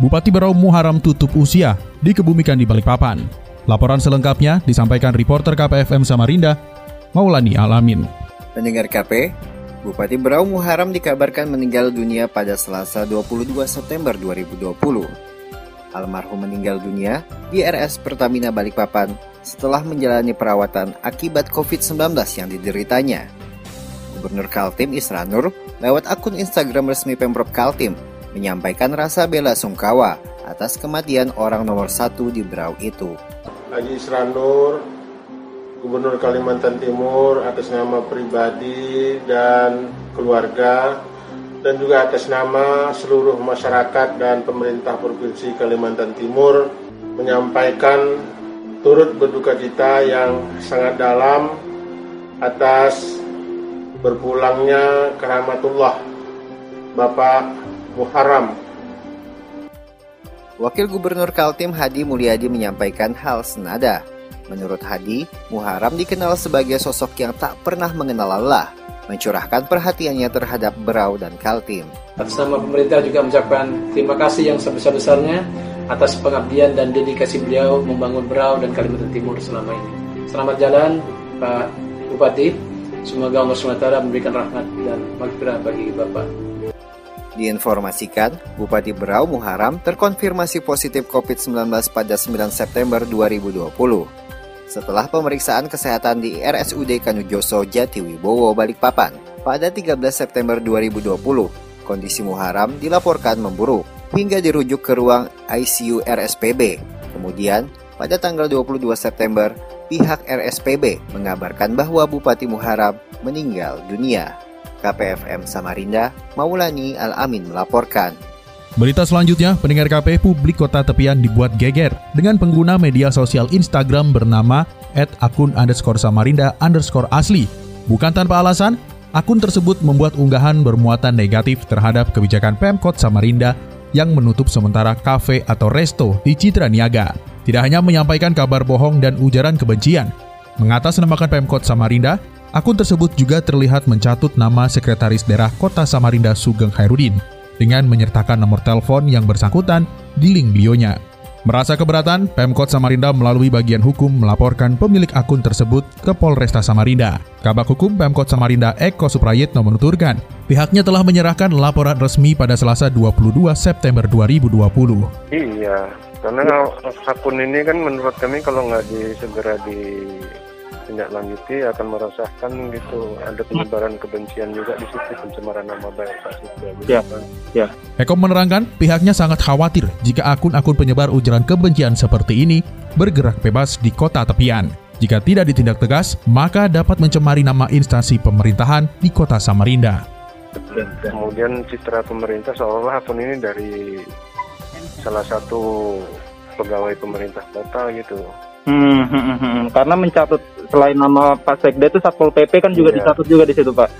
Bupati Berau Muharam tutup usia dikebumikan di Balikpapan. Laporan selengkapnya disampaikan reporter KPFM Samarinda, Maulani Alamin. Pendengar KP, Bupati Berau Muharam dikabarkan meninggal dunia pada Selasa 22 September 2020. Almarhum meninggal dunia di RS Pertamina Balikpapan setelah menjalani perawatan akibat COVID-19 yang dideritanya. Gubernur Kaltim Isranur lewat akun Instagram resmi Pemprov Kaltim menyampaikan rasa bela sungkawa atas kematian orang nomor satu di Berau itu. Haji Isranur, Gubernur Kalimantan Timur atas nama pribadi dan keluarga dan juga atas nama seluruh masyarakat dan pemerintah Provinsi Kalimantan Timur menyampaikan turut berduka cita yang sangat dalam atas berpulangnya keramatullah Bapak Muharram. Wakil Gubernur Kaltim Hadi Mulyadi menyampaikan hal senada. Menurut Hadi, Muharram dikenal sebagai sosok yang tak pernah mengenal lelah, mencurahkan perhatiannya terhadap Berau dan Kaltim. Atas nama pemerintah juga mengucapkan terima kasih yang sebesar-besarnya atas pengabdian dan dedikasi beliau membangun Berau dan Kalimantan Timur selama ini. Selamat jalan Pak Bupati, semoga Allah SWT memberikan rahmat dan maghfirah bagi Bapak. Diinformasikan, Bupati Berau Muharam terkonfirmasi positif COVID-19 pada 9 September 2020. Setelah pemeriksaan kesehatan di RSUD Kanujoso Jatiwibowo Balikpapan pada 13 September 2020, kondisi Muharam dilaporkan memburuk hingga dirujuk ke ruang ICU RSPB. Kemudian, pada tanggal 22 September, pihak RSPB mengabarkan bahwa Bupati Muharam meninggal dunia. KPFM Samarinda, Maulani Al-Amin melaporkan. Berita selanjutnya, pendengar KP publik kota tepian dibuat geger dengan pengguna media sosial Instagram bernama at akun underscore Samarinda underscore asli. Bukan tanpa alasan, akun tersebut membuat unggahan bermuatan negatif terhadap kebijakan Pemkot Samarinda yang menutup sementara kafe atau resto di Citra Niaga. Tidak hanya menyampaikan kabar bohong dan ujaran kebencian, mengatasnamakan Pemkot Samarinda, Akun tersebut juga terlihat mencatut nama Sekretaris Daerah Kota Samarinda Sugeng Hairudin dengan menyertakan nomor telepon yang bersangkutan di link bionya. Merasa keberatan, Pemkot Samarinda melalui bagian hukum melaporkan pemilik akun tersebut ke Polresta Samarinda. Kabak Hukum Pemkot Samarinda Eko Suprayitno menuturkan, pihaknya telah menyerahkan laporan resmi pada Selasa 22 September 2020. Iya, karena akun ini kan menurut kami kalau nggak di, segera di lanjuti akan merasakan gitu ada penyebaran kebencian juga di situ pencemaran nama baik Pak gitu. Ya. ya. Eko menerangkan pihaknya sangat khawatir jika akun-akun penyebar ujaran kebencian seperti ini bergerak bebas di kota tepian. Jika tidak ditindak tegas, maka dapat mencemari nama instansi pemerintahan di kota Samarinda. Kemudian citra pemerintah seolah-olah akun ini dari salah satu pegawai pemerintah kota gitu. Hmm, hmm, hmm, hmm. karena mencatut selain nama Pak Sekda itu Satpol PP kan juga iya. dicatut juga di situ Pak.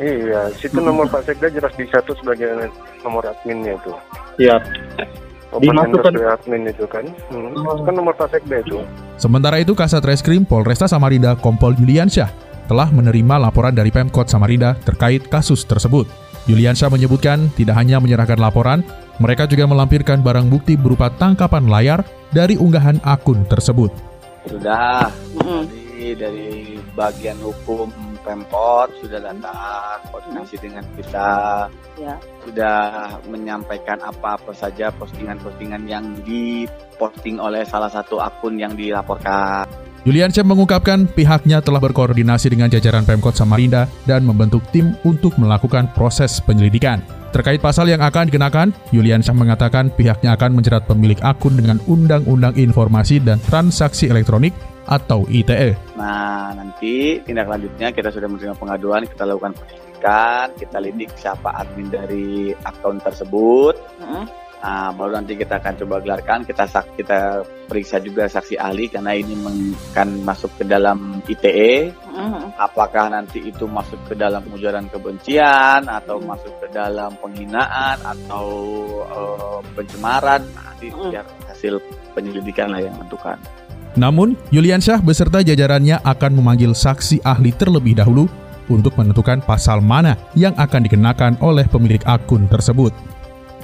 Iya, situ hmm. nomor Pak Sekda jelas dicatut sebagai nomor adminnya itu. Iya. Dimasukkan admin itu kan, hmm. oh. kan nomor Pak Sekda itu. Sementara itu Kasat Reskrim Polresta Samarinda Kompol Juliansyah telah menerima laporan dari Pemkot Samarinda terkait kasus tersebut. Juliansyah menyebutkan tidak hanya menyerahkan laporan, mereka juga melampirkan barang bukti berupa tangkapan layar dari unggahan akun tersebut. Sudah, dari, dari bagian hukum Pemkot sudah datang koordinasi dengan kita, ya. sudah menyampaikan apa-apa saja postingan-postingan yang diposting oleh salah satu akun yang dilaporkan. Julian Syam mengungkapkan pihaknya telah berkoordinasi dengan jajaran Pemkot Samarinda dan membentuk tim untuk melakukan proses penyelidikan. Terkait pasal yang akan dikenakan, Yulian Syah mengatakan pihaknya akan menjerat pemilik akun dengan Undang-Undang Informasi dan Transaksi Elektronik atau ITE. Nah, nanti tindak lanjutnya kita sudah menerima pengaduan, kita lakukan penyelidikan, kita lidik siapa admin dari akun tersebut. Hmm. Nah, baru nanti kita akan coba gelarkan, kita sak kita periksa juga saksi ahli karena ini akan masuk ke dalam ITE. Mm-hmm. Apakah nanti itu masuk ke dalam ujaran kebencian atau mm. masuk ke dalam penghinaan atau uh, pencemaran? Nanti mm. biar hasil penyelidikan lah yang menentukan. Namun, Yuliansyah beserta jajarannya akan memanggil saksi ahli terlebih dahulu untuk menentukan pasal mana yang akan dikenakan oleh pemilik akun tersebut.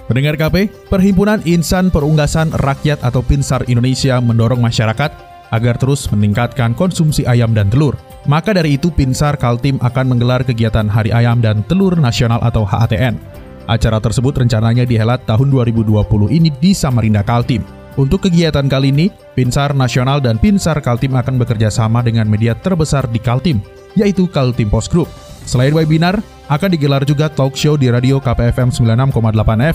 Pendengar KP, Perhimpunan Insan Perunggasan Rakyat atau Pinsar Indonesia mendorong masyarakat agar terus meningkatkan konsumsi ayam dan telur. Maka dari itu Pinsar Kaltim akan menggelar kegiatan Hari Ayam dan Telur Nasional atau HATN. Acara tersebut rencananya dihelat tahun 2020 ini di Samarinda Kaltim. Untuk kegiatan kali ini, Pinsar Nasional dan Pinsar Kaltim akan bekerja sama dengan media terbesar di Kaltim, yaitu Kaltim Post Group. Selain webinar, akan digelar juga talk show di radio KPFM 96,8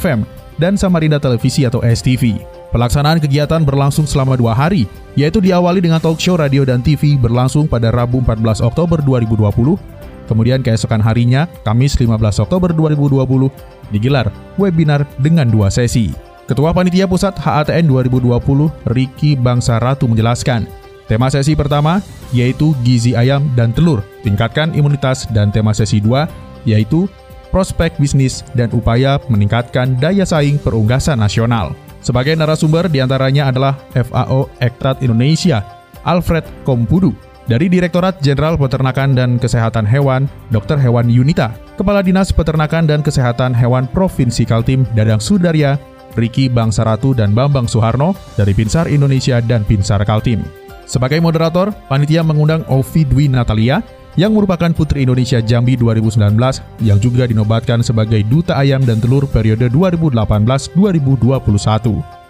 FM dan Samarinda Televisi atau STV. Pelaksanaan kegiatan berlangsung selama dua hari, yaitu diawali dengan talk show radio dan TV berlangsung pada Rabu 14 Oktober 2020, kemudian keesokan harinya, Kamis 15 Oktober 2020, digelar webinar dengan dua sesi. Ketua Panitia Pusat HATN 2020, Riki Bangsa Ratu menjelaskan, tema sesi pertama yaitu gizi ayam dan telur, tingkatkan imunitas dan tema sesi 2 yaitu prospek bisnis dan upaya meningkatkan daya saing perunggasan nasional. Sebagai narasumber di antaranya adalah FAO Ektat Indonesia, Alfred Kompudu, dari Direktorat Jenderal Peternakan dan Kesehatan Hewan, Dr. Hewan Yunita, Kepala Dinas Peternakan dan Kesehatan Hewan Provinsi Kaltim, Dadang Sudarya, Riki Bangsaratu dan Bambang Soeharno dari Pinsar Indonesia dan Pinsar Kaltim. Sebagai moderator, panitia mengundang Ovi Dwi Natalia, yang merupakan Putri Indonesia Jambi 2019 yang juga dinobatkan sebagai Duta Ayam dan Telur periode 2018-2021.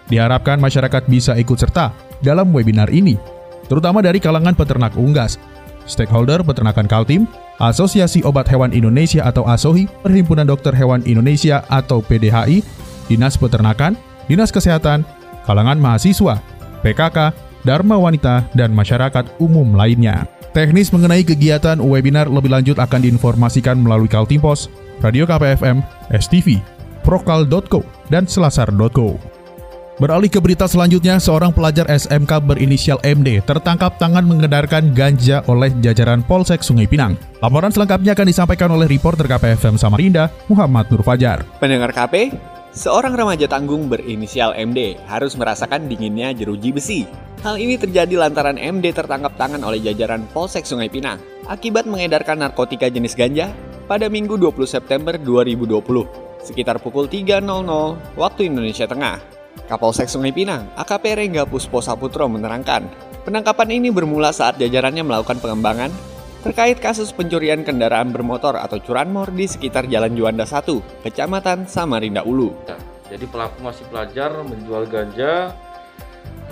Diharapkan masyarakat bisa ikut serta dalam webinar ini, terutama dari kalangan peternak unggas, stakeholder peternakan Kaltim, Asosiasi Obat Hewan Indonesia atau ASOHI, Perhimpunan Dokter Hewan Indonesia atau PDHI, Dinas Peternakan, Dinas Kesehatan, kalangan mahasiswa, PKK, Dharma Wanita, dan masyarakat umum lainnya. Teknis mengenai kegiatan webinar lebih lanjut akan diinformasikan melalui Kaltimpos, Radio KPFM, STV, Prokal.co, dan Selasar.co. Beralih ke berita selanjutnya, seorang pelajar SMK berinisial MD tertangkap tangan mengedarkan ganja oleh jajaran Polsek Sungai Pinang. Laporan selengkapnya akan disampaikan oleh reporter KPFM Samarinda, Muhammad Nur Fajar. Pendengar KP, seorang remaja tanggung berinisial MD harus merasakan dinginnya jeruji besi Hal ini terjadi lantaran MD tertangkap tangan oleh jajaran Polsek Sungai Pinang akibat mengedarkan narkotika jenis ganja pada Minggu 20 September 2020 sekitar pukul 3.00 waktu Indonesia Tengah. Kapolsek Sungai Pinang, AKP Rengga Puspo Saputro menerangkan, penangkapan ini bermula saat jajarannya melakukan pengembangan terkait kasus pencurian kendaraan bermotor atau curanmor di sekitar Jalan Juanda 1, Kecamatan Samarinda Ulu. Jadi pelaku masih pelajar menjual ganja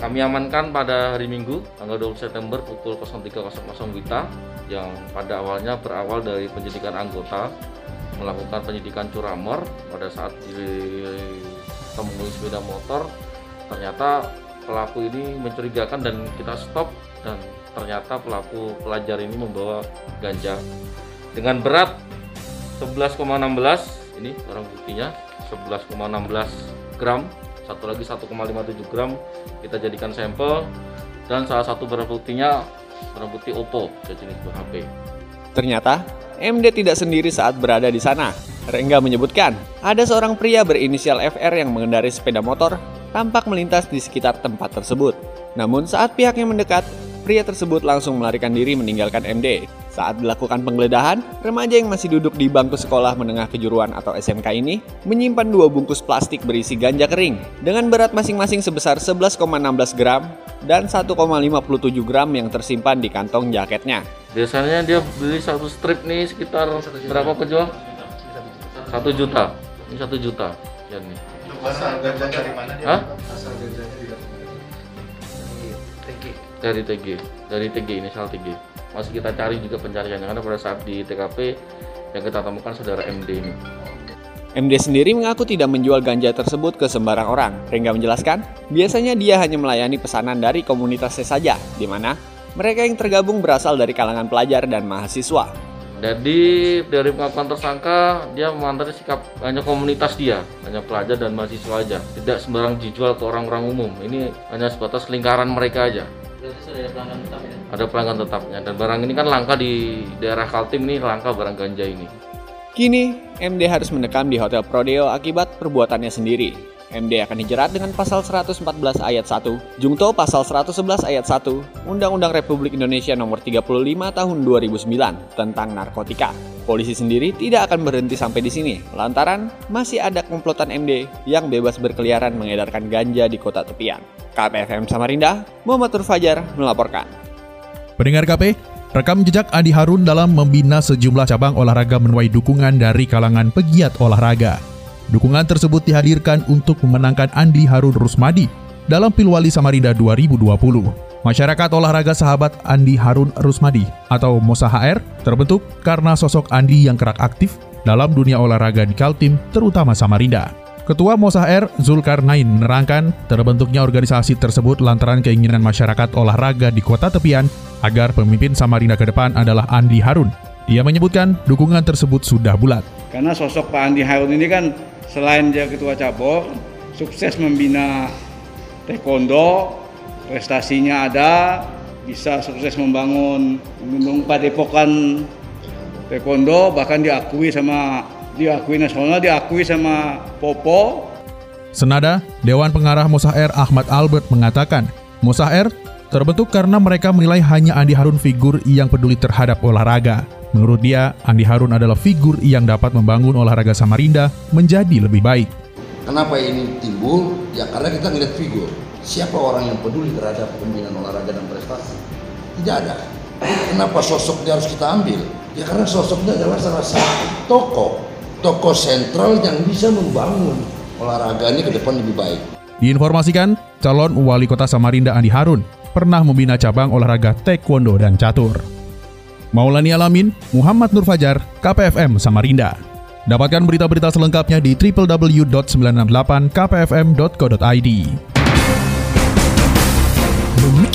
kami amankan pada hari Minggu, tanggal 20 September pukul 03.00 Wita, yang pada awalnya berawal dari penyidikan anggota melakukan penyidikan curamor pada saat ditemui sepeda motor. Ternyata pelaku ini mencurigakan dan kita stop dan ternyata pelaku pelajar ini membawa ganja dengan berat 11,16 ini barang buktinya 11,16 gram satu lagi 1,57 gram kita jadikan sampel dan salah satu barang buktinya barang bukti Oppo buah HP. Ternyata MD tidak sendiri saat berada di sana. Rengga menyebutkan, ada seorang pria berinisial FR yang mengendarai sepeda motor tampak melintas di sekitar tempat tersebut. Namun saat pihaknya mendekat, pria tersebut langsung melarikan diri meninggalkan MD. Saat dilakukan penggeledahan, remaja yang masih duduk di bangku sekolah menengah kejuruan atau SMK ini menyimpan dua bungkus plastik berisi ganja kering dengan berat masing-masing sebesar 11,16 gram dan 1,57 gram yang tersimpan di kantong jaketnya. Biasanya dia beli satu strip nih sekitar berapa penjual? Satu juta. Ini satu juta. Ya nih. Asal ganja dari mana dia? Hah? Dari TG. Dari TG, inisial TG masih kita cari juga pencariannya karena pada saat di TKP yang kita temukan saudara MD ini. MD sendiri mengaku tidak menjual ganja tersebut ke sembarang orang. Rengga menjelaskan, biasanya dia hanya melayani pesanan dari komunitasnya saja, di mana mereka yang tergabung berasal dari kalangan pelajar dan mahasiswa. Jadi dari pengakuan tersangka dia memantari sikap hanya komunitas dia, hanya pelajar dan mahasiswa aja, tidak sembarang dijual ke orang-orang umum. Ini hanya sebatas lingkaran mereka aja. Ada pelanggan tetap ya? Ada pelanggan tetapnya dan barang ini kan langka di daerah Kaltim ini langka barang ganja ini. Kini, MD harus mendekam di Hotel Prodeo akibat perbuatannya sendiri. MD akan dijerat dengan pasal 114 ayat 1, Jungto pasal 111 ayat 1, Undang-Undang Republik Indonesia nomor 35 tahun 2009 tentang narkotika. Polisi sendiri tidak akan berhenti sampai di sini, lantaran masih ada komplotan MD yang bebas berkeliaran mengedarkan ganja di kota tepian. KPFM Samarinda, Muhammad Fajar melaporkan. Pendengar KP, rekam jejak Adi Harun dalam membina sejumlah cabang olahraga menuai dukungan dari kalangan pegiat olahraga. Dukungan tersebut dihadirkan untuk memenangkan Andi Harun Rusmadi dalam Pilwali Samarinda 2020. Masyarakat olahraga sahabat Andi Harun Rusmadi atau Mosa HR terbentuk karena sosok Andi yang kerak aktif dalam dunia olahraga di Kaltim, terutama Samarinda. Ketua Mosa HR Zulkarnain menerangkan terbentuknya organisasi tersebut lantaran keinginan masyarakat olahraga di kota tepian agar pemimpin Samarinda ke depan adalah Andi Harun. Dia menyebutkan dukungan tersebut sudah bulat. Karena sosok Pak Andi Harun ini kan selain dia ketua cabur, sukses membina taekwondo, prestasinya ada, bisa sukses membangun gunung padepokan taekwondo, bahkan diakui sama diakui nasional, diakui sama Popo. Senada, Dewan Pengarah Mosaher Ahmad Albert mengatakan, Mosaher terbentuk karena mereka menilai hanya Andi Harun figur yang peduli terhadap olahraga. Menurut dia, Andi Harun adalah figur yang dapat membangun olahraga Samarinda menjadi lebih baik. Kenapa ini timbul? Ya karena kita ngeliat figur. Siapa orang yang peduli terhadap pembinaan olahraga dan prestasi? Tidak ada. Kenapa sosoknya harus kita ambil? Ya karena sosoknya adalah salah satu tokoh. Tokoh sentral yang bisa membangun olahraga ini ke depan lebih baik. Diinformasikan, calon wali kota Samarinda Andi Harun pernah membina cabang olahraga taekwondo dan catur. Maulani Alamin, Muhammad Nur Fajar, KPFM Samarinda. Dapatkan berita-berita selengkapnya di www.968kpfm.co.id.